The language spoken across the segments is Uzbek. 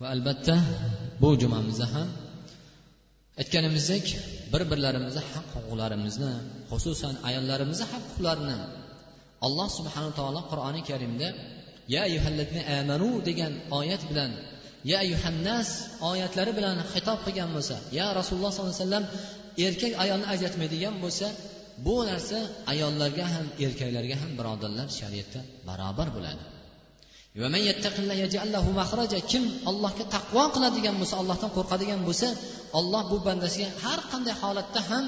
va albatta bu jumamizda ham aytganimizdek bir birlarimizni haq huquqlarimizni xususan ayollarimizni haq huquqlarini alloh subhanaa taolo qur'oni karimda ya amanu degan oyat bilan ya ayyuhannas oyatlari bilan xitob qilgan bo'lsa ya rasululloh sollallohu alayhi vasallam erkak ayolni ajratmaydigan bo'lsa bu narsa ayollarga ham erkaklarga ham birodarlar shariatda barobar bo'ladi. Kim allohga taqvo qiladigan bo'lsa allohdan qo'rqadigan bo'lsa olloh bu bandasiga har qanday holatda ham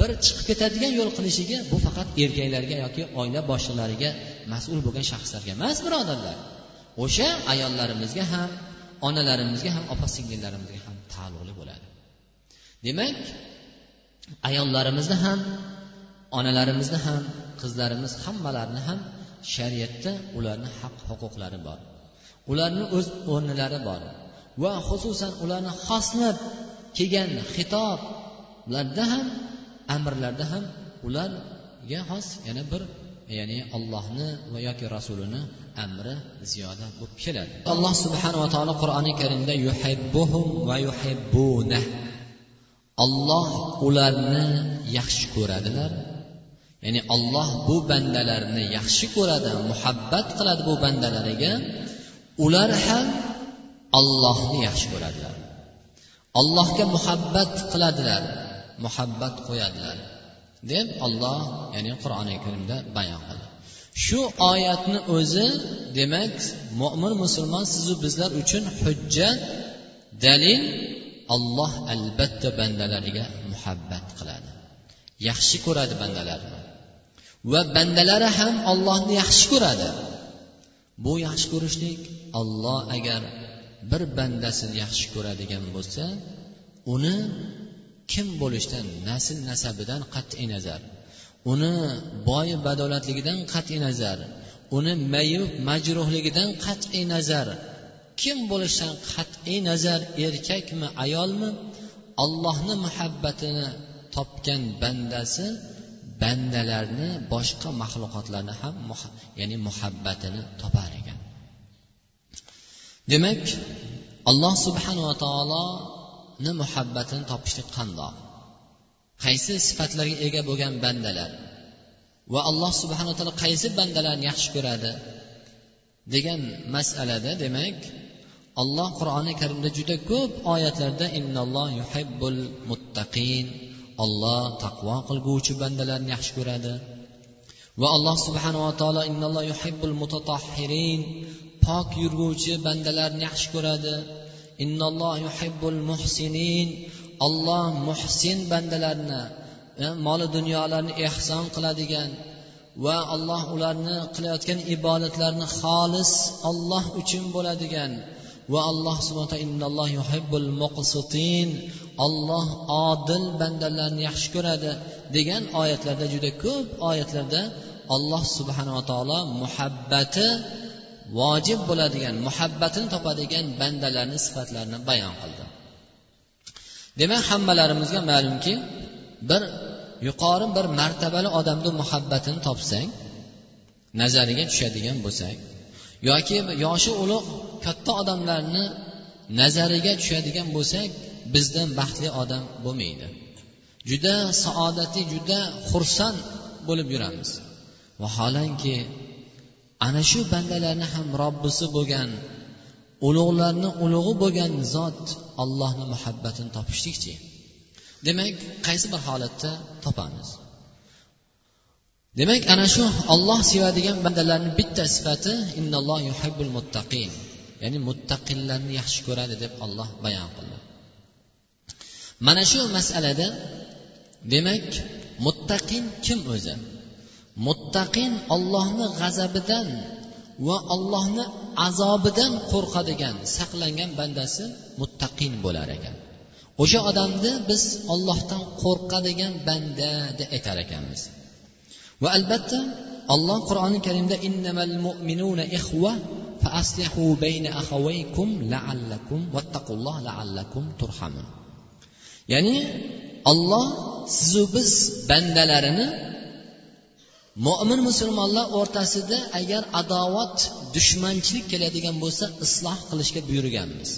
bir chiqib ketadigan yo'l qilishiga bu faqat erkaklarga yoki oila boshliqlariga mas'ul bo'lgan shaxslarga emas birodarlar. O'sha ayollarimizga ham onalarimizga ham opa singillarimizga ham taalluqli bo'ladi. Demak ayollarimizni ham onalarimizni ham qizlarimiz hammalarini ham shariatda ularni haq huquqlari bor. Ularni o'z o'rnilari bor. Va xususan ularni xoslab kelgan xitoblarda ham amrlarda ham ularga xos yana bir ya'ni allohni va yoki rasulini amri ziyoda bo'lib keladi. Alloh subhanava taolo qur'oni karimda yuhibbuhum va yuhibbuna olloh ularni yaxshi ko'radilar ya'ni olloh bu bandalarni yaxshi ko'radi muhabbat qiladi bu bandalariga ular ham ollohni yaxshi ko'radilar. Allohga muhabbat qiladilar muhabbat qo'yadilar deb olloh ya'ni qur'oni karimda bayon qildi. Shu oyatni o'zi demak mo'min musulmon sizu bizlar uchun hujjat dalil olloh albatta bandalariga muhabbat qiladi. Yaxshi ko'radi bandalarni va bandalari ham ollohni yaxshi ko'radi. Bu yaxshi ko'rishlik olloh agar bir bandasini yaxshi ko'radigan bo'lsa uni kim bo'lishidan nasl nasabidan qat'iy nazar uni boy badolatligidan qat'iy nazar uni mayib majruhligidan qat'iy nazar kim bo'lishidan qat'iy nazar erkakmi ayolmi allohni muhabbatini topgan bandasi bandalarni boshqa maxluqotlarni ham ya'ni muhabbatini topar ekan. Demak alloh subhanava taoloni muhabbatini topishlik qandoq? Qaysi sifatlarga ega bo'lgan bandalar? Va alloh subhanaa taolo qaysi bandalarni yaxshi ko'radi? degan masalada demak alloh qur'oni karimda juda ko'p oyatlarda innalloh yuhibbul muttaqin olloh taqvo qilguvchi bandalarni yaxshi ko'radi. Va alloh subhanava taolo innalloh yuhibbul mutatahhirin pok yurguvchi bandalarni yaxshi ko'radi. Innalloh yuhibbul muhsinin olloh muhsin bandalarni e, moli dunyolarni ehson qiladigan va alloh ularni qilayotgan ibodatlarni xolis olloh uchun bo'ladigan va alloh olloh odil bandalarni yaxshi ko'radi degan oyatlarda juda ko'p oyatlarda alloh subhanava taolo muhabbati vojib bo'ladigan muhabbatini topadigan bandalarni sifatlarini bayon qildi. Demak hammalarimizga ma'lumki bir yuqori bir martabali odamni muhabbatini topsang nazariga tushadigan bo'lsak yoki yoshi ulug' katta odamlarni nazariga tushadigan bo'lsak bizdan baxtli odam bo'lmaydi. Juda saodatli juda xursand bo'lib yuramiz. Vaholanki ana shu bandalarni ham robbisi bo'lgan ulug'larni ulug'i bo'lgan zot allohni muhabbatini topishlikchi. Demak qaysi bir holatda topamiz? Demak ana shu olloh sevadigan bandalarni bitta sifati innalloh yuhibbul muttaqin ya'ni muttaqillarni yaxshi ko'radi deb olloh bayon qildi. Mana shu masalada demak muttaqin kim o'zi? Muttaqin ollohni g'azabidan va ollohni azobidan qo'rqadigan saqlangan bandasi muttaqin bo'lar ekan. O'sha odamni biz ollohdan qo'rqadigan banda deb aytar ekanmiz. Va albatta olloh qur'oni karimda innamal mu'minuna ixva fa aslihu bayna akhawaykum la'allakum vattaqulloh la'allakum turhamun. Ya'ni olloh sizu biz bandalarini mo'min musulmonlar o'rtasida agar adovat dushmanchilik keladigan bo'lsa isloh qilishga buyurganmiz.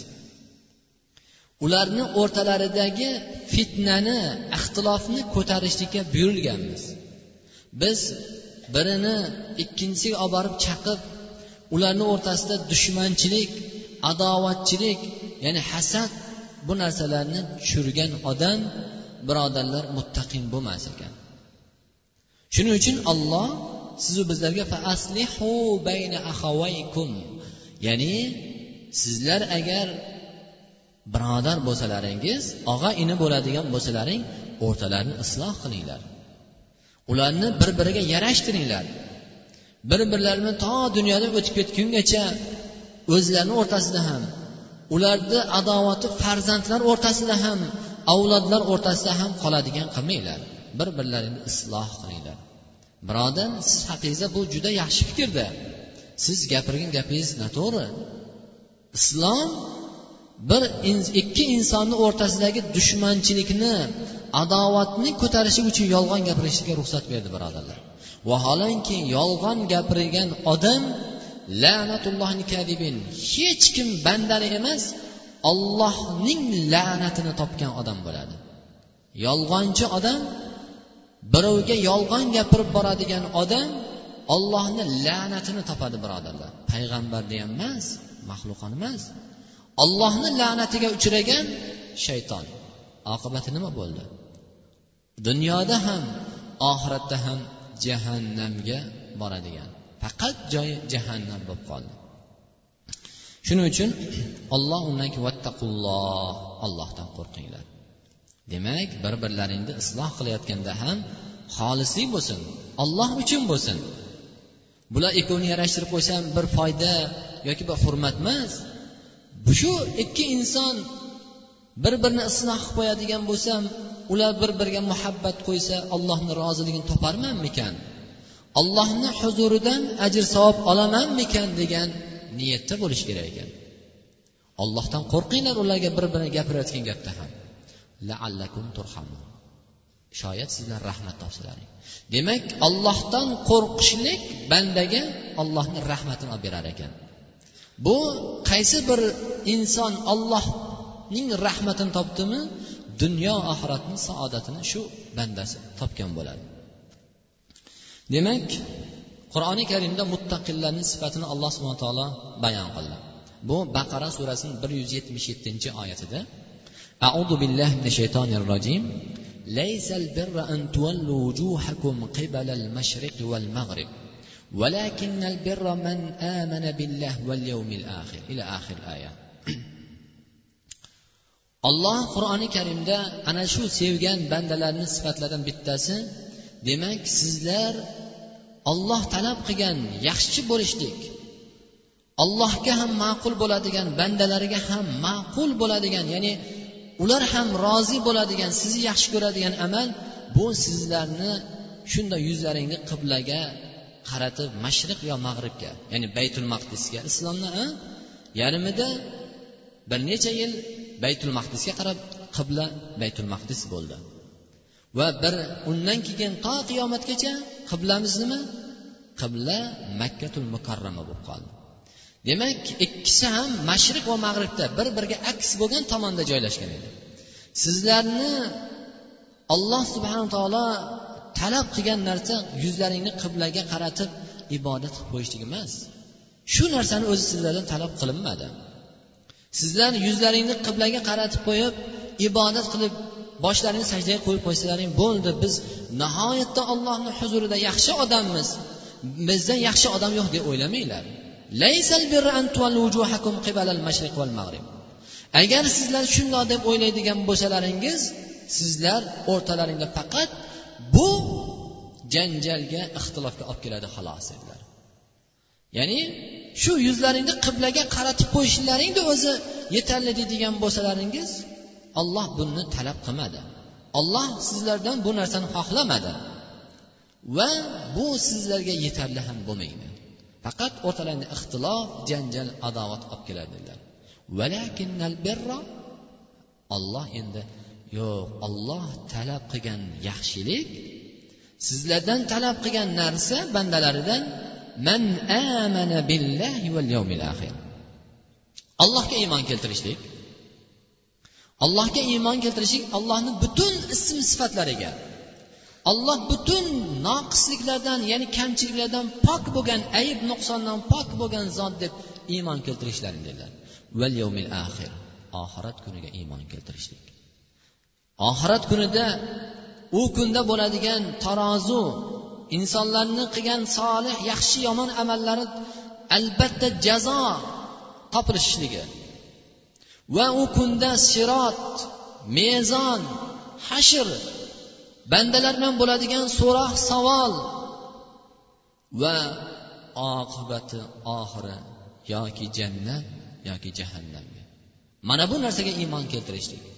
Ularni o'rtalaridagi fitnani ixtilofni ko'tarishlikka buyurilganmiz. Biz birini ikkinchisiga olib borib chaqib ularni o'rtasida dushmanchilik adovatchilik ya'ni hasad bu narsalarni tushirgan odam birodarlar muttaqin bo'lmas ekan. Shuning uchun olloh sizu bizlarga ya'ni sizlar agar birodar bo'lsalaringiz og'a ini bo'ladigan bo'lsalaring o'rtalarini isloh qilinglar. Ularni bir biriga yarashtiringlar. Bir birlarini to dunyodan o'tib ketgungacha o'zlarini o'rtasida ham ularni adovati farzandlar o'rtasida ham avlodlar o'rtasida ham qoladigan qilmanglar. Bir birlaringni isloh qilinglar. Birodar siz haqingizda bu juda yaxshi fikrda. Siz gapirgan gapingiz noto'g'ri. Islom bir ikki insonni o'rtasidagi dushmanchilikni adovatni ko'tarishi uchun yolg'on gapirishga ruxsat berdi birodarlar. Vaholanki yolg'on gapirgan odam la'natullohni kadibin hech kim bandani emas ollohning la'natini topgan odam bo'ladi. Yolg'onchi odam birovga yolg'on gapirib boradigan odam ollohni la'natini topadi birodarlar. Payg'ambarni ham emas maxluqoni emas. Ollohni la'natiga uchragan shayton. Oqibati nima bo'ldi? Dunyoda ham oxiratda ham jahannamga boradigan. Faqat joyi jahannam bo'lib qoldi. Shuning uchun olloh undan keyin vattaqulloh ollohdan qo'rqinglar. Demak bir birlaringni isloh qilayotganda ham xolislik bo'lsin olloh uchun bo'lsin. Bular ikkovini yarashtirib qo'ysam bir foyda yoki bir hurmat emas shu ikki inson bir birini isloh qilib qo'yadigan bo'lsam ular bir biriga muhabbat qo'ysa allohni roziligini toparmanmikan? Allohni huzuridan ajr savob olamanmikan degan niyatda bo'lish kerak ekan. Ollohdan qo'rqinglar ularga bir birini gapirayotgan gapda ham. Laallakum turhamun. Shoyat sizlar rahmat topsalaring. Demak ollohdan qo'rqishlik bandaga ollohni rahmatini olib berar ekan. bu qaysi bir inson ollohning rahmatini topdimi dunyo oxiratni saodatini shu bandasi topgan bo'ladi demak qur'oni karimda muttaqillarni sifatini alloh subhana taolo bayon qildi bu baqara surasining bir yuz yetmish yettinchi oyatida أعوذ بالله من الشيطان الرجيم ليس البر أن تولوا وجوهكم قبل المشرق والمغرب ولكن البر من آمن بالله واليوم الآخر إلى آخر الآية olloh qur'oni karimda ana shu sevgan bandalarni sifatlaridan bittasi demak sizlar olloh talab qilgan yaxshi bo'lishlik allohga ham ma'qul bo'ladigan bandalariga ham ma'qul bo'ladigan ya'ni ular ham rozi bo'ladigan sizni yaxshi ko'radigan amal bu sizlarni shunday yuzlaringni qiblaga qaratib mashriq yo mag'ribga ya'ni baytul maqdisga. Islomni yarmida bir necha yil baytul maqdisga qarab qibla baytul maqdis bo'ldi. Va bir undan keyin to qiyomatgacha qiblamiz nima? Qibla makkatul mukarrama bo'lib qoldi. Demak ikkisi ham mashriq va mag'ribda bir biriga aks bo'lgan tomonda joylashgan edi. Sizlarni alloh subhana taolo talab qilgan narsa yuzlaringni qiblaga qaratib ibodat qilib qo'yishlik emas. Shu narsani o'zi sizlardan talab qilinmadi. Sizlar yuzlaringni qiblaga qaratib qo'yib ibodat qilib boshlaringni sajdaga qo'yib qo'ysalaring bo'ldi biz nihoyatda ollohni huzurida yaxshi odammiz. Bizdan yaxshi odam yo'q deb o'ylamanglar. Agar sizlar shundoq deb o'ylaydigan bo'lsalaringiz sizlar o'rtalaringda faqat bu janjalga ixtilofga olib keladi xolos dedilar ya'ni shu yuzlaringni qiblaga qaratib qo'yishlaringni o'zi yetarli deydigan bo'lsalaringiz olloh buni talab qilmadi. Olloh sizlardan bu narsani xohlamadi. Va bu sizlarga yetarli ham bo'lmaydi. Faqat o'rtalaringda ixtilof janjal adovat olib keladi dedilar. Olloh endi yo'q olloh talab qilgan yaxshilik sizlardan talab qilgan narsa bandalaridan man amana billahi val yawmil axir allohga iymon keltirishlik allohga iymon keltirishlik allohni butun ism sifatlariga alloh butun noqisliklardan ya'ni kamchiliklardan pok bo'lgan ayb nuqsondan pok bo'lgan zot deb iymon keltirishlaring dedilar. Val yawmil axir oxirat kuniga iymon keltirishlik. Oxirat kunida u kunda bo'ladigan tarozu insonlarni qilgan solih yaxshi yomon amallari albatta jazo topilishligi va u kunda sirot mezon hashr bandalar bilan bo'ladigan so'roq savol va oqibati oxiri yoki jannat yoki jahannamga mana bu narsaga iymon keltirishlik.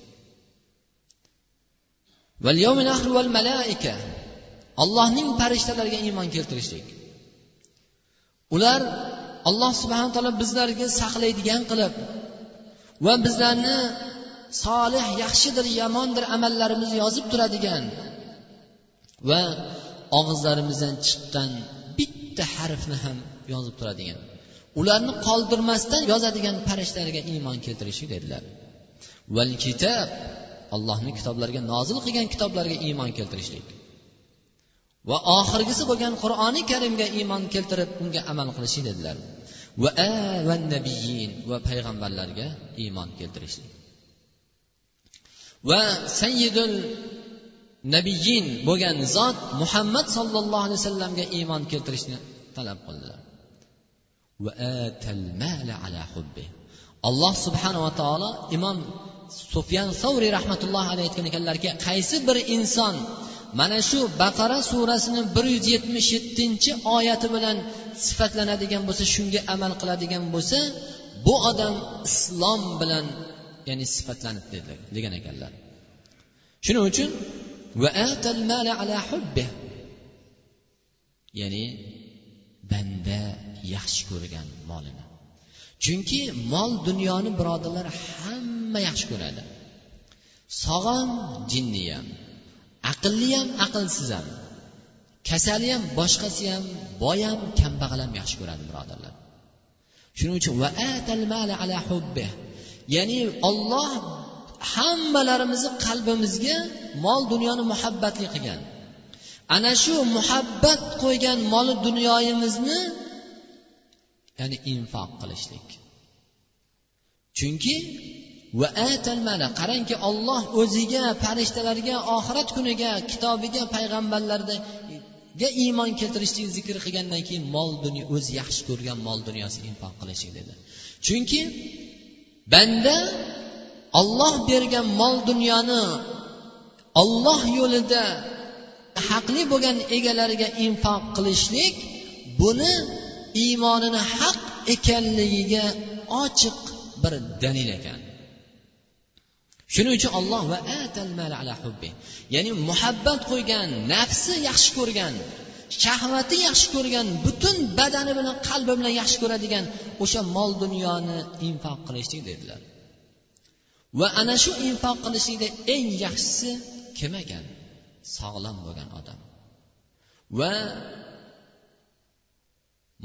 Allohning farishtalariga iymon keltirishlik. Ular alloh subhana taolo bizlarga saqlaydigan qilib va bizlarni solih yaxshidir yomondir amallarimizni yozib turadigan va og'izlarimizdan chiqqan bitta harfni ham yozib turadigan. Ularni qoldirmasdan yozadigan farishtalarga iymon keltirishlik dedilar. Val kitob allohni kitoblariga nozil qilgan kitoblarga iymon keltirishlik. Va oxirgisi bo'lgan qur'oni karimga iymon keltirib unga amal qilishlik dedilar. Va va nabiyin va payg'ambarlarga iymon keltirishlik. Va sayyidul nabiyin bo'lgan zot muhammad sollallohu alayhi vasallamga iymon keltirishni talab qildilar. Va ala hubbi alloh subhanava taolo imom sufyan savriy rahmatullohi alayhi aytgan ekanlarki qaysi bir inson mana shu baqara surasini bir yuz yetmish yettinchi oyati bilan sifatlanadigan bo'lsa shunga amal qiladigan bo'lsa bu odam islom bilan ya'ni sifatlanib dedilar degan ekanlar. Shuning uchun ya'ni banda yaxshi ko'rgan molini. Chunki mol dunyoni birodarlar hamma yaxshi ko'radi. Sog'on jinni ham aqlli ham aqlsiz ham kasali ham boshqasi ham boy ham kambag'al ham yaxshi ko'radi birodarlar. Shuning uchun ya'ni olloh hammalarimizni qalbimizga mol dunyoni muhabbatli qilgan. Ana shu muhabbat qo'ygan mol dunyoyimizni ya'ni infoq qilishlik. Chunki va qarangki olloh o'ziga farishtalarga oxirat kuniga kitobiga payg'ambarlarga iymon keltirishlik zikr qilgandan keyin mol dunyo o'zi yaxshi ko'rgan mol dunyosiga infoq qilishlik dedi. Chunki banda olloh bergan mol dunyoni olloh yo'lida haqli bo'lgan egalariga infoq qilishlik buni iymonini haq ekanligiga ochiq bir dalil ekan. Shuning uchun olloh va ya'ni muhabbat qo'ygan nafsi yaxshi ko'rgan shahvati yaxshi ko'rgan butun badani bilan qalbi bilan yaxshi ko'radigan o'sha mol dunyoni infoq qilishlik dedilar. Va ana shu infoq qilishlikda eng yaxshisi kim ekan? Sog'lom bo'lgan odam. Va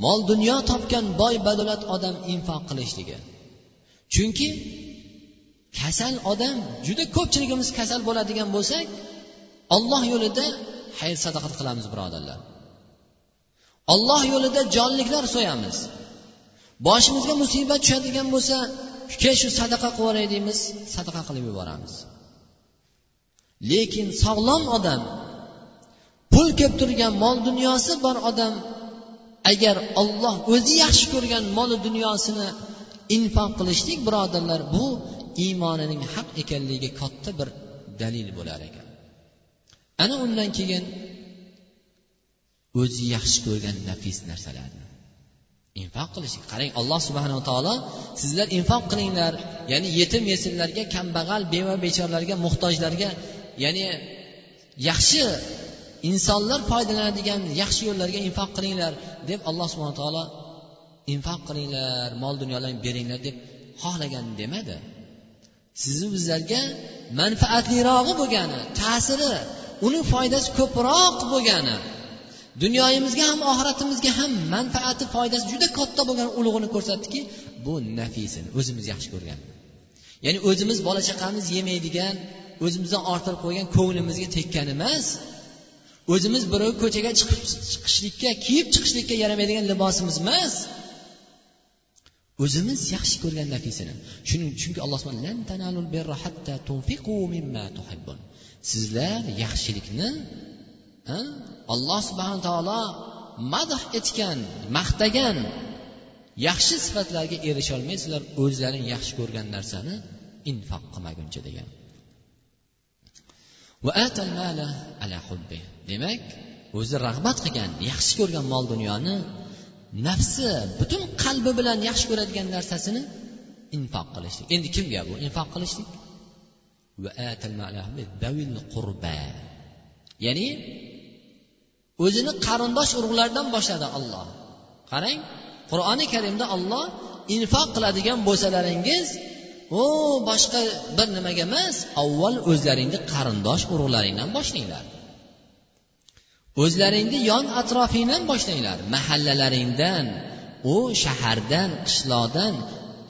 mol dunyo topgan boy badavlat odam infoq qilishligi. Chunki kasal odam juda ko'pchiligimiz kasal bo'ladigan bo'lsak olloh yo'lida xayr sadaqat qilamiz birodarlar. Olloh yo'lida jonliklar so'yamiz. Boshimizga musibat tushadigan bo'lsa kel shu sadaqa qilib yuboray deymiz sadaqa qilib yuboramiz. Lekin sog'lom odam pul kelib turgan mol dunyosi bor odam agar olloh o'zi yaxshi ko'rgan moli dunyosini infoq qilishlik birodarlar bu iymonining haq ekanligiga katta bir dalil bo'lar ekan. Ana undan keyin o'zi yaxshi ko'rgan nafis narsalarni infoq qilish qarang alloh subhanava taolo sizlar infoq qilinglar ya'ni yetim yesinlarga kambag'al beva bechoralarga muhtojlarga ya'ni yaxshi insonlar foydalanadigan yaxshi yo'llarga infoq qilinglar deb alloh subhana taolo infoq qilinglar mol dunyolarni beringlar deb xohlagan demadi. Sizu bizlarga manfaatlirog'i bo'lgani ta'siri uni foydasi ko'proq bo'lgani dunyoyimizga ham oxiratimizga ham manfaati foydasi juda katta bo'lgan ulug'ini ko'rsatdiki bu nafisini o'zimiz yaxshi ko'rgan. Ya'ni o'zimiz bola chaqamiz yemaydigan o'zimizdan orttirib qo'ygan ko'nglimizga tekkan emas o'zimiz birov ko'chaga chiqib chiqishlikka kiyib chiqishlikka yaramaydigan libosimiz emas o'zimiz yaxshi ko'rgan nafisini shuning chunki alloh sizlar yaxshilikni alloh subhana taolo madh etgan maqtagan yaxshi sifatlarga erisholmaysizlar o'zlaring yaxshi ko'rgan narsani infoq qilmaguncha degan. Demak o'zi rag'bat qilgan yaxshi ko'rgan mol dunyoni nafsi butun qalbi bilan yaxshi ko'radigan narsasini infoq qilishlik. Endi kimga bu infoq qilishlik? Ya'ni o'zini qarindosh urug'lardan boshladi olloh qarang qur'oni karimda olloh infoq qiladigan bo'lsalaringiz u boshqa bir nimaga emas avval o'zlaringni qarindosh urug'laringdan boshlanglar o'zlaringni yon atrofingdan boshlanglar mahallalaringdan u shahardan qishloqdan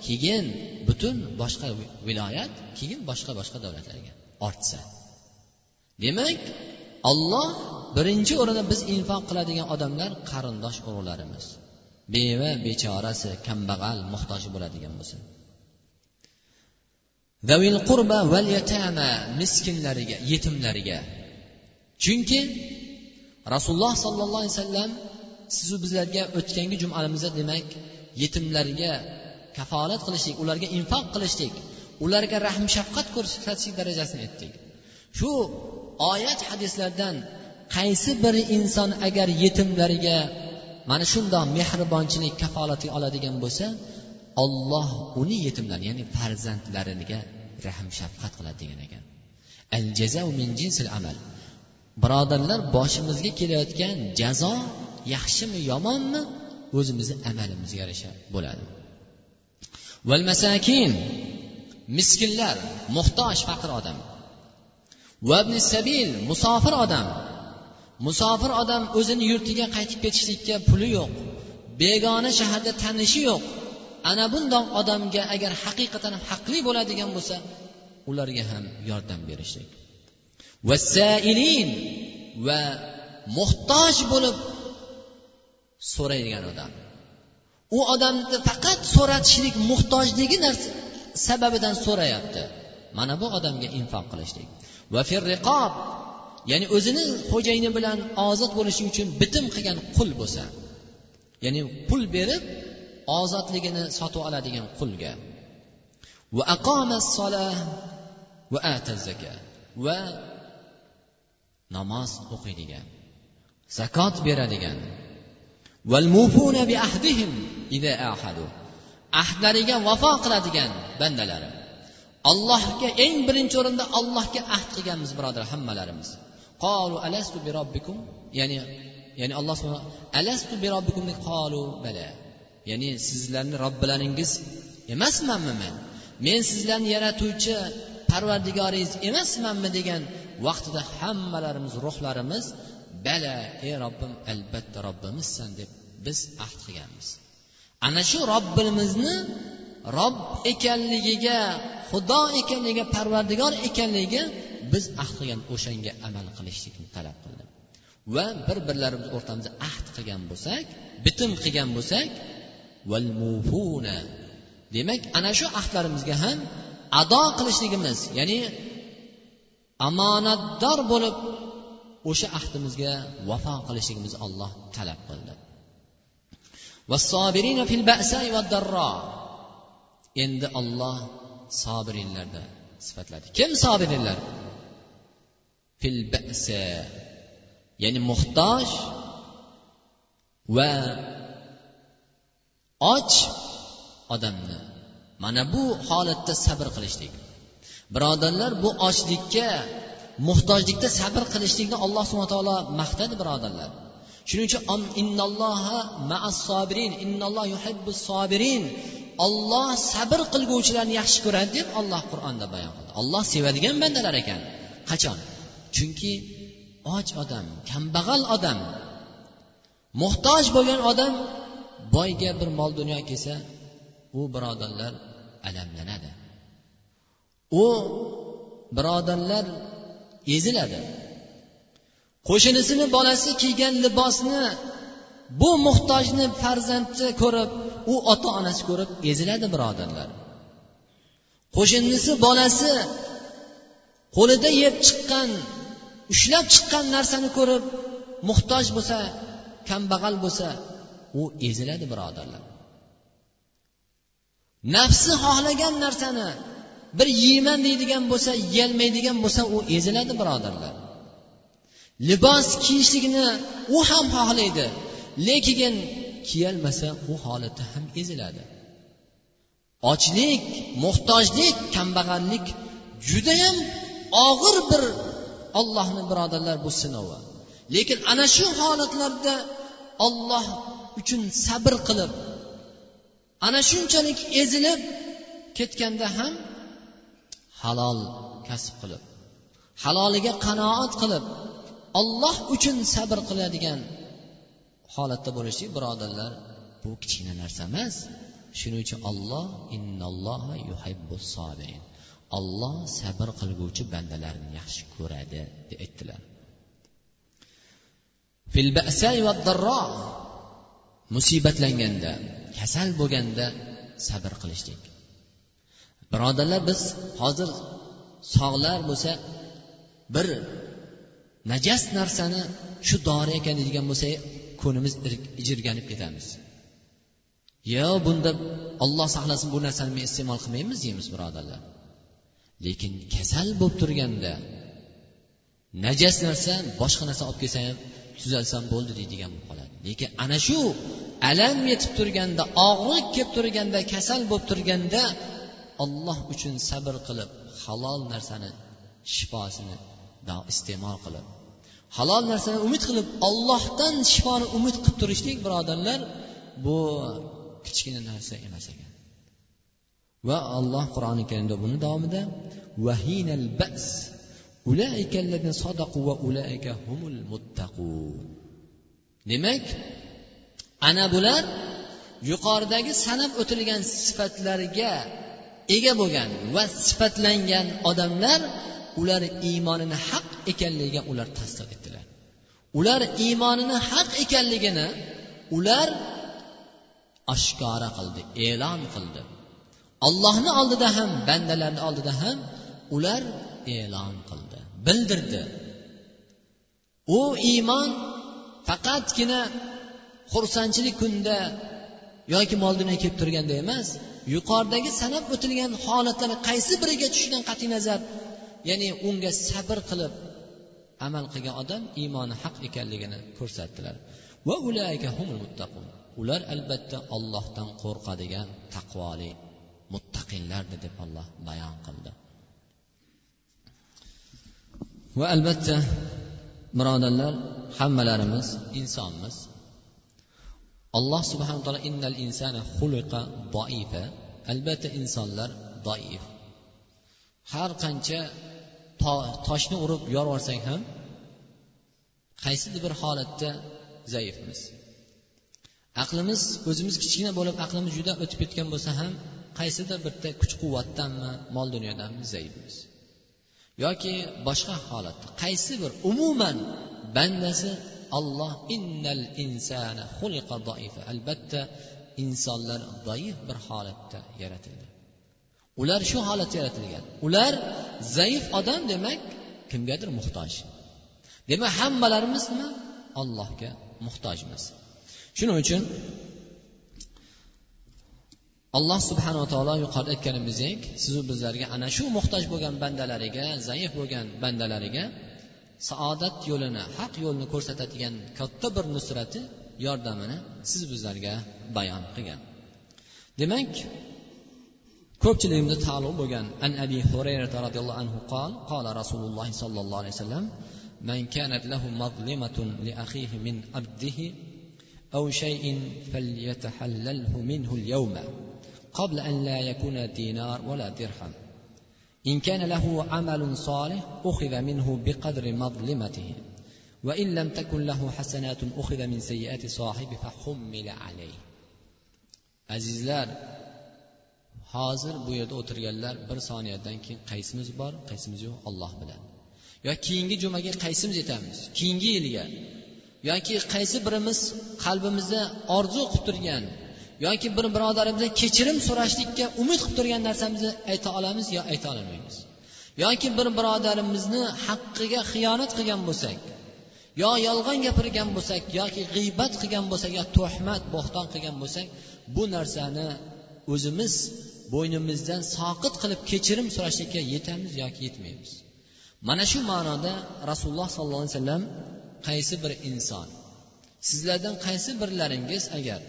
keyin butun boshqa viloyat keyin boshqa boshqa davlatlarga ortsa. Demak olloh birinchi o'rinda biz infoq qiladigan odamlar qarindosh urug'larimiz beva bechorasi kambag'al muhtoj bo'ladigan bo'lsa davil qurba val yatama miskinlariga yetimlariga. Chunki rasululloh sollallohu alayhi vasallam sizu bizlarga o'tgangi jumalamizda demak yetimlarga kafolat qilishlik ularga infoq qilishlik ularga rahm shafqat ko'rsatishlik darajasini aytdik. Shu oyat hadislardan qaysi bir inson agar yetimlarga mana shundoq mehribonchilik kafolatiga oladigan bo'lsa olloh uni yetimlar ya'ni farzandlariga rahm shafqat qiladi degan ekan. Al jaza min jinsil amal. Birodarlar boshimizga kelayotgan jazo yaxshimi yomonmi o'zimizni amalimizga yarasha bo'ladi. Val masakin miskinlar muhtoj faqir odam. Vabni sabil musofir odam. Musofir odam o'zini yurtiga qaytib ketishlikka puli yo'q begona shaharda tanishi yo'q. Ana bundoq odamga agar haqiqatan haqli bo'ladigan bo'lsa ularga ham yordam berishlik. Vassailin va muhtoj bo'lib so'raydigan odam. U odamni faqat so'ratishlik muhtojligi narsa sababidan so'rayapti. Mana bu odamga infoq qilishlik. Va firriqob ya'ni o'zini xo'jayini bilan ozod bo'lishi uchun bitim qilgan qul bo'lsa ya'ni pul berib ozodligini sotib oladigan qulga. Va aqoma va va namoz o'qiydigan zakot beradigan ahdlariga vafo qiladigan bandalari. Allohga eng birinchi o'rinda allohga ahd qilganmiz birodar hammalarimiz. Qolu alastu bi robbikum? Ya'ni ya'ni alloh subhanahu alastu bi robbikum qolu bala. Ya'ni sizlarni robbilaringiz emasmanmi men? Men sizlarni yaratuvchi parvardigoringiz emasmanmi degan vaqtida hammalarimiz ruhlarimiz bala ey robbim albatta robbimizsan deb biz ahd qilganmiz. Ana shu robbimizni robb ekanligiga xudo ekanligiga parvardigor ekanligiga biz ahd qilgan o'shanga amal qilishlikni talab qildi va bir birlarimiz o'rtamizda ahd qilgan bo'lsak bitim qilgan bo'lsak demak ana shu ahdlarimizga ham ado qilishligimiz ya'ni omonatdor bo'lib o'sha ahdimizga vafo qilishligimizni olloh talab qildi. Endi olloh sobirinlarni sifatladi. Kim sobirinlar? Fil ba'sa ya'ni muhtoj va och odamni mana bu holatda sabr qilishlik. Birodarlar bu ochlikka muhtojlikda sabr qilishlikni alloh subhana taolo maqtadi birodarlar. Shuning uchun innalloha ma'as sobirin innalloh yuhibbus sobirin olloh sabr qilguvchilarni yaxshi ko'radi deb olloh qur'onda bayon qildi. Olloh sevadigan bandalar ekan. Qachon? Chunki och odam kambag'al odam muhtoj bo'lgan odam boyga bir mol dunyo kelsa u birodarlar alamlanadi. U birodarlar eziladi. Qo'shnisini bolasi kiygan libosni bu muhtojni farzandi ko'rib u ota onasi ko'rib eziladi birodarlar. Qo'shnisi bolasi qo'lida yeb chiqqan ushlab chiqqan narsani ko'rib muhtoj bo'lsa kambag'al bo'lsa u eziladi birodarlar. Nafsi xohlagan narsani bir yeyman deydigan bo'lsa yeyolmaydigan bo'lsa u eziladi birodarlar. Libos kiyishlikni u ham xohlaydi lekin kiyolmasa u holatda ham eziladi. Ochlik muhtojlik kambag'allik judayam og'ir bir ollohni birodarlar bu sinovi. Lekin ana shu holatlarda olloh uchun sabr qilib ana shunchalik ezilib ketganda ham halol kasb qilib haloliga qanoat qilib olloh uchun sabr qiladigan holatda bo'lishlik birodarlar bu kichkina narsa emas. Shuning uchun olloh innalloha yuhibbus sobirin olloh sabr qilguvchi bandalarni yaxshi ko'radi deb aytdilar. Musibatlanganda kasal bo'lganda sabr qilishlik. Birodarlar biz hozir sog'lar bo'lsa bir najas narsani shu dori ekan deydigan bo'lsa ko'nimiz ijirganib ketamiz. Yo bunda olloh saqlasin bu narsani men iste'mol qilmaymiz deymiz birodarlar. Lekin kasal bo'lib turganda najas narsa boshqa narsa olib kelsa ham tuzalsam bo'ldi deydigan bo'lib qoladi. Lekin ana shu alam yetib turganda og'riq kelib turganda kasal bo'lib turganda olloh uchun sabr qilib halol narsani shifosini iste'mol qilib halol narsani umid qilib ollohdan shifoni umid qilib turishlik birodarlar bu kichkina narsa emas ekan. Va alloh qur'oni karimda buni davomida vahinal bas demak ana bular yuqoridagi sanab o'tilgan sifatlarga ega bo'lgan va sifatlangan odamlar ular iymonini haq ekanligiga ular tasdiq etdilar. Ular iymonini haq ekanligini ular oshkora qildi e'lon qildi. Allohni oldida ham bandalarni oldida ham ular e'lon qildi. Bildirdi. U iymon faqatgina xursandchilik kunda yoki mol dunyo kelib turganda emas yuqoridagi sanab o'tilgan holatlar qaysi biriga tushishidan qat'iy nazar ya'ni unga sabr qilib amal qilgan odam iymoni haq ekanligini ko'rsatdilar. Va ular albatta ollohdan qo'rqadigan taqvoli muttaqillardir deb olloh bayon qildi. Va albatta birodarlar hammalarimiz insonmiz. Alloh subhana taolo innal insana xuliqa doifa albatta insonlar doif har qancha toshni urib yorvorsang ham qaysidir bir holatda zaifmiz. Aqlimiz o'zimiz kichkina bo'lib aqlimiz juda o'tib ketgan bo'lsa ham qaysidir bitta kuch quvvatdanmi mol dunyodanmi zaifmiz. Yoki boshqa holatda. Qaysi bir umuman bandasi alloh innal insana xuliqa doifa. Albatta insonlar zaif bir holatda yaratildi. Ular shu holatda yaratilgan. Ular zaif odam demak kimgadir muhtoj. Demak hammalarimiz nima? Allohga muhtojmiz. Shuning uchun alloh subhanava taolo yuqorida aytganimizdek sizu bizlarga ana shu muhtoj bo'lgan bandalariga zaif bo'lgan bandalariga saodat yo'lini haq yo'lni ko'rsatadigan katta bir nusrati yordamini siz bizlarga bayon qilgan demak ko'pchiligimizda ta'lum bo'lgan an abi hurayra roziyallohu anhu qol qola rasululloh sollallohu alayhi vasallam من كانت له مظلمة لأخيه من عبده أو شيء فليتحلله منه اليوم قبل أن لا يكون دينار ولا درهم إن كان له عمل صالح أخذ منه بقدر مظلمته وإن لم تكن له حسنات أخذ من سيئات صاحبه فحمل عليه azizlar hozir bu yerda o'tirganlar bir soniyadan keyin qaysimiz bor qaysimiz yo'q olloh biladi yo keyingi jumaga qaysimiz yetamiz keyingi yilga yoki qaysi birimiz qalbimizda orzu qilib turgan yoki bir birodarimizdan kechirim so'rashlikka umid qilib turgan narsamizni ayta olamiz yo ayta olmaymiz. Yoki bir birodarimizni haqqiga xiyonat qilgan bo'lsak yo yolg'on gapirgan bo'lsak yoki g'iybat qilgan bo'lsak yo tuhmat bo'xton qilgan bo'lsak bu narsani o'zimiz bo'ynimizdan soqit qilib kechirim so'rashlikka yetamiz yoki yetmaymiz. Mana shu ma'noda rasululloh sollallohu alayhi vasallam qaysi bir inson? Sizlardan qaysi birlaringiz agar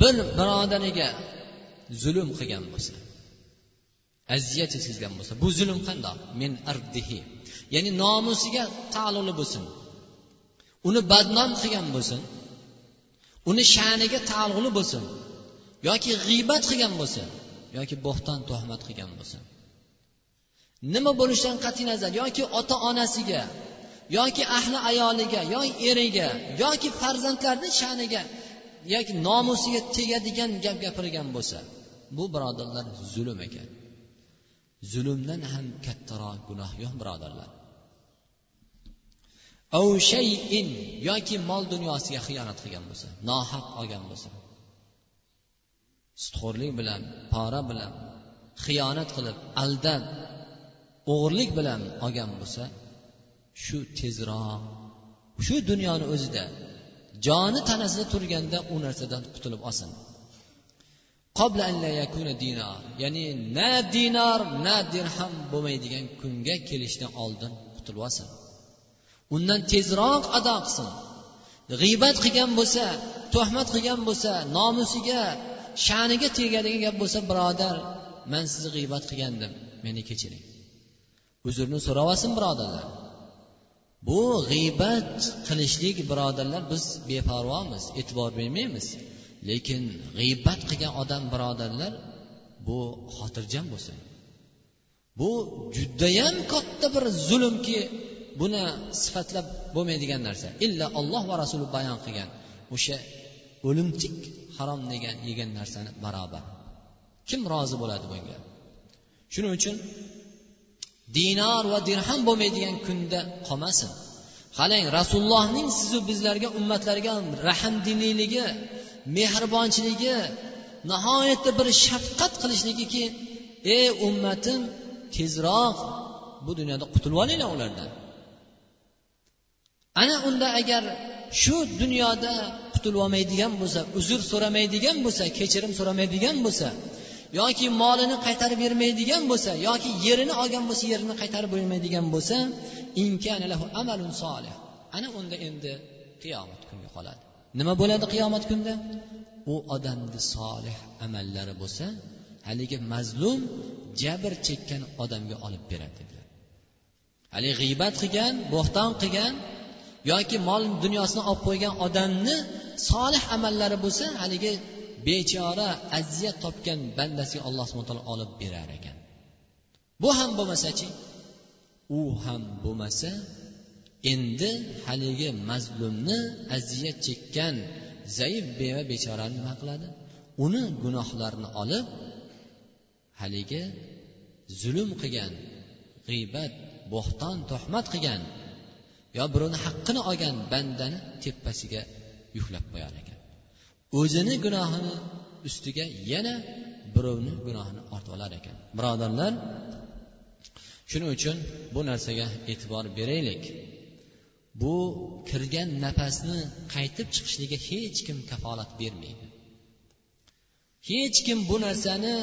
bir birodariga zulm qilgan bo'lsa aziyat yetkazgan bo'lsa bu zulm qandoq? Min ardihi. Ya'ni nomusiga taalluqli bo'lsin. Uni badnom qilgan bo'lsin. Uni sha'niga taalluqli bo'lsin. Yoki g'iybat qilgan bo'lsin. Yoki bo'xton tuhmat qilgan bo'lsin. Nima bo'lishidan qat'iy nazar? Yoki ota onasiga yoki ahli ayoliga yoki eriga yoki farzandlarni sha'niga yoki nomusiga tegadigan gap gapirgan bo'lsa bu birodarlar zulm ekan. Zulmdan ham kattaroq gunoh yo'q birodarlar. Shayin yoki mol dunyosiga xiyonat qilgan bo'lsa nohaq olgan bo'lsa sutxo'rlik bilan pora bilan xiyonat qilib aldab o'g'irlik bilan olgan bo'lsa shu tezroq shu dunyoni o'zida joni tanasida turganda u narsadan qutulib olsin. Ya'ni na dinor na dirham bo'lmaydigan kunga kelishdan oldin qutulib olsin. Undan tezroq ado qilsin. G'iybat qilgan bo'lsa tuhmat qilgan bo'lsa nomusiga sha'niga tegadigan gap bo'lsa birodar man sizni g'iybat qilgandim meni kechiring. Uzrni so'rab olsin birodarlar. Bu g'iybat qilishlik birodarlar biz beparvomiz e'tibor bermaymiz. Lekin g'iybat qilgan odam birodarlar bu xotirjam bo'lsin bu judayam katta bir zulmki buni sifatlab bo'lmaydigan narsa. Illa olloh va rasuli bayon qilgan o'sha o'limtik harom degan yegan narsani barobar. Kim rozi bo'ladi bunga? Shuning uchun dinor va dirham bo'lmaydigan kunda qolmasin. Qarang rasulullohning sizu bizlarga ummatlarga rahmdiliyligi mehribonchiligi nihoyatda bir shafqat qilishligiki ey ummatim tezroq bu dunyoda qutulib olinglar ulardan. Ana unda agar shu dunyoda qutulib olmaydigan bo'lsa uzr so'ramaydigan bo'lsa kechirim so'ramaydigan bo'lsa yoki molini qaytarib bermaydigan bo'lsa yoki yerini olgan bo'lsa yerini qaytarib bermaydigan bo'lsa amalun solih. Ana unda endi qiyomat kuni qoladi. Nima bo'ladi qiyomat kunda u odamni solih amallari bo'lsa haligi mazlum jabr chekkan odamga olib beradi dedilar. Haligi g'iybat qilgan bo'xton qilgan yoki mol dunyosini olib qo'ygan odamni solih amallari bo'lsa haligi bechora aziyat topgan bandasiga alloh subhana taolo olib berar ekan. Bu ham bo'lmasachi? U ham bo'lmasa endi haligi mazlumni aziyat chekkan zaif beva bechorani nima qiladi? Uni gunohlarini olib haligi zulm qilgan g'iybat bo'xton tuhmat qilgan yo birovni haqqini olgan bandani tepasiga yuklab qo'yar ekan. O'zini gunohini ustiga yana birovni gunohini ortib olar ekan. Birodarlar shuning uchun bu narsaga e'tibor beraylik. Bu kirgan nafasni qaytib chiqishligiga hech kim kafolat bermaydi. Hech kim bu narsani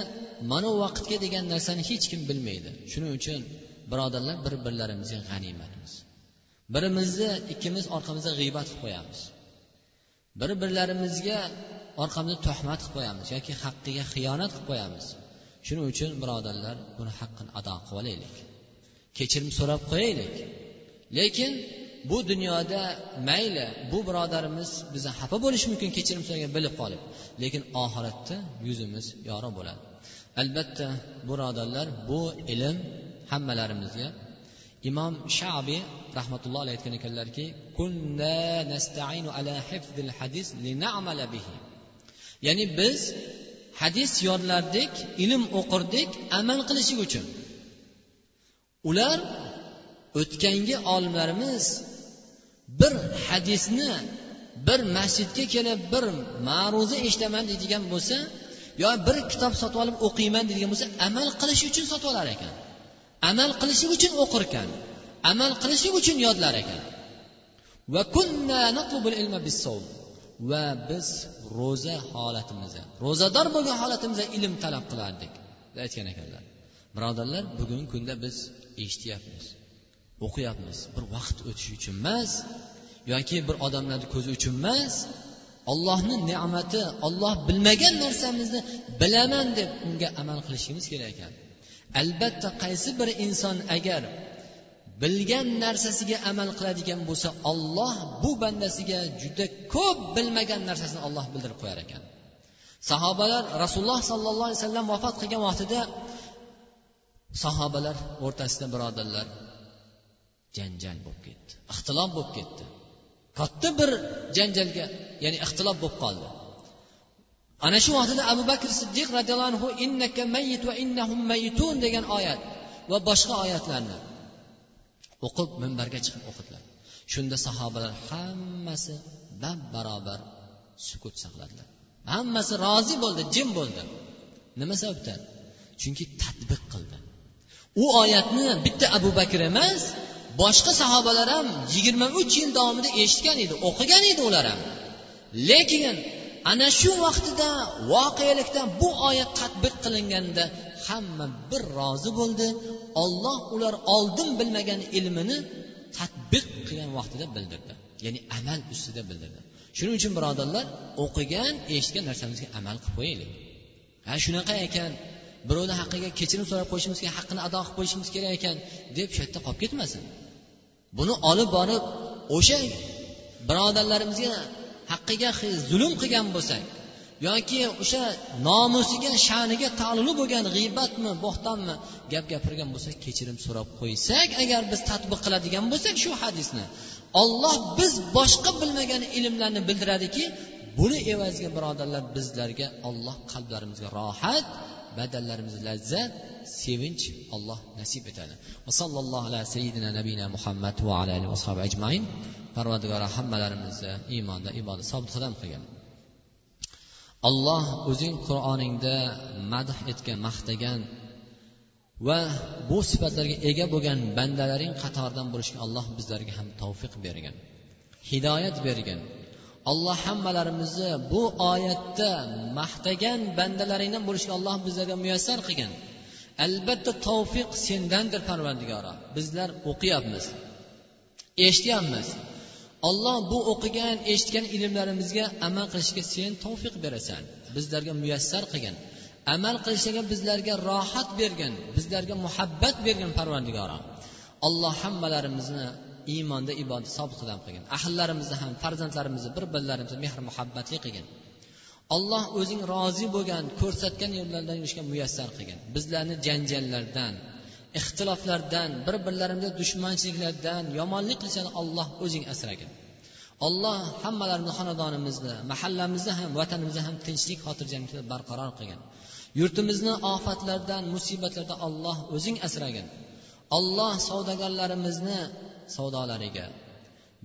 mana vaqtga degan narsani hech kim bilmaydi. Shuning uchun birodarlar bir birlarimizga g'animatmiz. Birimizni ikkimiz orqamizda g'iybat qilib qo'yamiz. Bir birlarimizga orqamizda tuhmat qilib qo'yamiz yoki haqqiga xiyonat qilib qo'yamiz. Shuning uchun birodarlar buni haqqini ado qilib olaylik kechirim so'rab qo'yaylik. Lekin bu dunyoda mayli bu birodarimiz bizni xafa bo'lishi mumkin kechirim so'ragan bilib qolib. Lekin oxiratda yuzimiz yorug' bo'ladi. Albatta birodarlar bu ilm hammalarimizga. Imom shabiy rahmatulloh alayhi aytgan ekanlarki ya'ni biz hadis yodlardik ilm o'qirdik amal qilishlik uchun. Ular o'tgangi olimlarimiz bir hadisni bir masjidga kelib bir ma'ruza eshitaman deydigan bo'lsa yo bir kitob sotib olib o'qiyman deydigan bo'lsa amal qilish uchun sotib olar ekan. Amal qilishlik uchun o'qir ekan amal qilishlik uchun yodlar ekan. Va biz ro'za holatimizda ro'zador bo'lgan holatimizda ilm talab qilardik aytgan ekanlar. Birodarlar bugungi kunda biz eshityapmiz o'qiyapmiz. Bir vaqt o'tishi uchun emas yoki bir odamlarni ko'zi uchun emas ollohni ne'mati olloh bilmagan narsamizni bilaman deb unga amal qilishimiz kerak ekan. Albatta qaysi bir inson agar bilgan narsasiga amal qiladigan bo'lsa olloh bu bandasiga juda ko'p bilmagan narsasini olloh bildirib qo'yar ekan. Sahobalar rasululloh sollallohu alayhi vasallam vafot qilgan vaqtida sahobalar o'rtasida birodarlar janjal bo'lib ketdi ixtilof bo'lib ketdi. Katta bir janjalga ya'ni ixtilof bo'lib qoldi. Ana shu vaqtida abu bakr siddiq roziyallohu anhu innaka mayyit va innahum mayyitun degan oyat va boshqa oyatlarni o'qib minbarga chiqib o'qidilar shunda sahobalar hammasi bab barobar sukut saqladilar. Hammasi rozi bo'ldi jim bo'ldi. Nima sababdan? Chunki tadbiq qildi. U oyatni bitta abu bakr emas boshqa sahobalar ham yigirma uch yil davomida eshitgan edi o'qigan edi ular ham. Lekin ana shu vaqtida voqelikda bu oyat tadbiq qilinganda hamma bir rozi bo'ldi. Olloh ular oldin bilmagan ilmini tadbiq qilgan vaqtida bildirdi. Ya'ni amal ustida bildirdi. Shuning uchun birodarlar o'qigan eshitgan narsamizga amal qilib qo'yaylik. Ha shunaqa ekan birovni haqqiga kechirim so'rab qo'yishimiz kerak haqqini ado qilib qo'yishimiz kerak ekan deb shu yerda qolib ketmasin. Buni olib borib o'sha birodarlarimizga haqqiga zulm qilgan bo'lsak yoki o'sha nomusiga sha'niga taalluqli bo'lgan g'iybatmi bo'xtonmi gap gapirgan bo'lsak kechirim so'rab qo'ysak agar biz tadbiq qiladigan bo'lsak shu hadisni olloh biz boshqa bilmagan ilmlarni bildiradiki buni evaziga birodarlar bizlarga olloh qalblarimizga rohat badallarimizga lazzat sevinch alloh nasib etadi. Va sallallohu ala sayyidina nabiyina muhammad va ala alihi ajmain. Parvardigori hammalarimizni iymonda ibodat sobit qadam qilgin alloh o'zing qur'oningda madh etgan maqtagan va bu sifatlarga ega bo'lgan bandalaring qatoridan bo'lishga alloh bizlarga ham tavfiq bergan hidoyat bergan. Alloh hammalarimizni bu oyatda maqtagan bandalaringdan bo'lishga alloh bizlarga muyassar qilgan albatta tavfiq sendandir parvardigoro bizlar o'qiyapmiz eshityapmiz. Olloh bu o'qigan eshitgan ilmlarimizga amal qilishga sen tavfiq berasan. Bizlarga muyassar qilgin. Amal qilishga bizlarga rohat bergin bizlarga muhabbat bergin parvardigoro alloh hammalarimizni iymonda ibodat sobit qadam qilgin. Ahllarimizni ham farzandlarimizni bir birlarimizni mehr muhabbatli qilgin. Alloh o'zing rozi bo'lgan ko'rsatgan yo'llardan yurishga muyassar qilgin. Bizlarni janjallardan ixtiloflardan bir birlarimizga dushmanchiliklardan yomonlik qilishdan olloh o'zing asragin. Alloh hammalarimizni xonadonimizni mahallamizni ham vatanimizni ham tinchlik xotirjamlikda barqaror qilgin. Yurtimizni ofatlardan musibatlardan olloh o'zing asragin. Olloh savdogarlarimizni savdolariga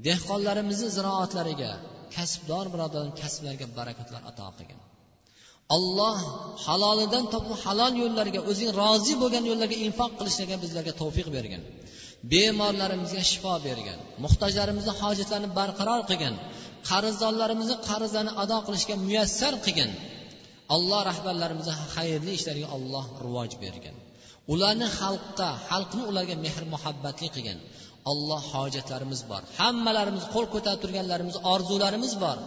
dehqonlarimizni ziroatlariga kasbdor birodar kasblariga barakatlar ato qilgin. Alloh halolidan topib halol yo'llarga o'zing rozi bo'lgan yo'llarga infoq qilishlarga bizlarga tavfiq bergin. Bemorlarimizga shifo bergin. Muhtojlarimizni hojatlarini barqaror qilgin. Qarzdorlarimizni qarzlarini ado qilishga muyassar qilgin. Alloh rahbarlarimizni xayrli ishlariga alloh rivoj bergin. Ularni xalqqa xalqni ularga mehr muhabbatli qilgin. olloh hojatlarimiz bor hammalarimiz qo'l ko'tarib turganlarimiz orzularimiz bor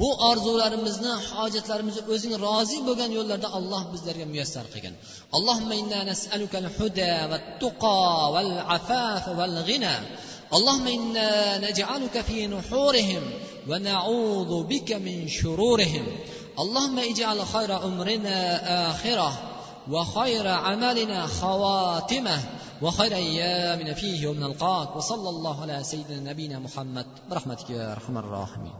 bu orzularimizni hojatlarimizni o'zing rozi bo'lgan yo'llarda alloh bizlarga muyassar qilgin allohumma inna nas'aluka al-huda wat-tuqa wal-afaf wal-ghina اللهم انا نجعلك في نحورهم ونعوذ بك من شرورهم اللهم اجعل خير امرنا اخره وخير عملنا خواتمه وخير ايامنا فيه ومن القاك وصلى الله على سيدنا نبينا محمد برحمتك يا أرحم الراحمين.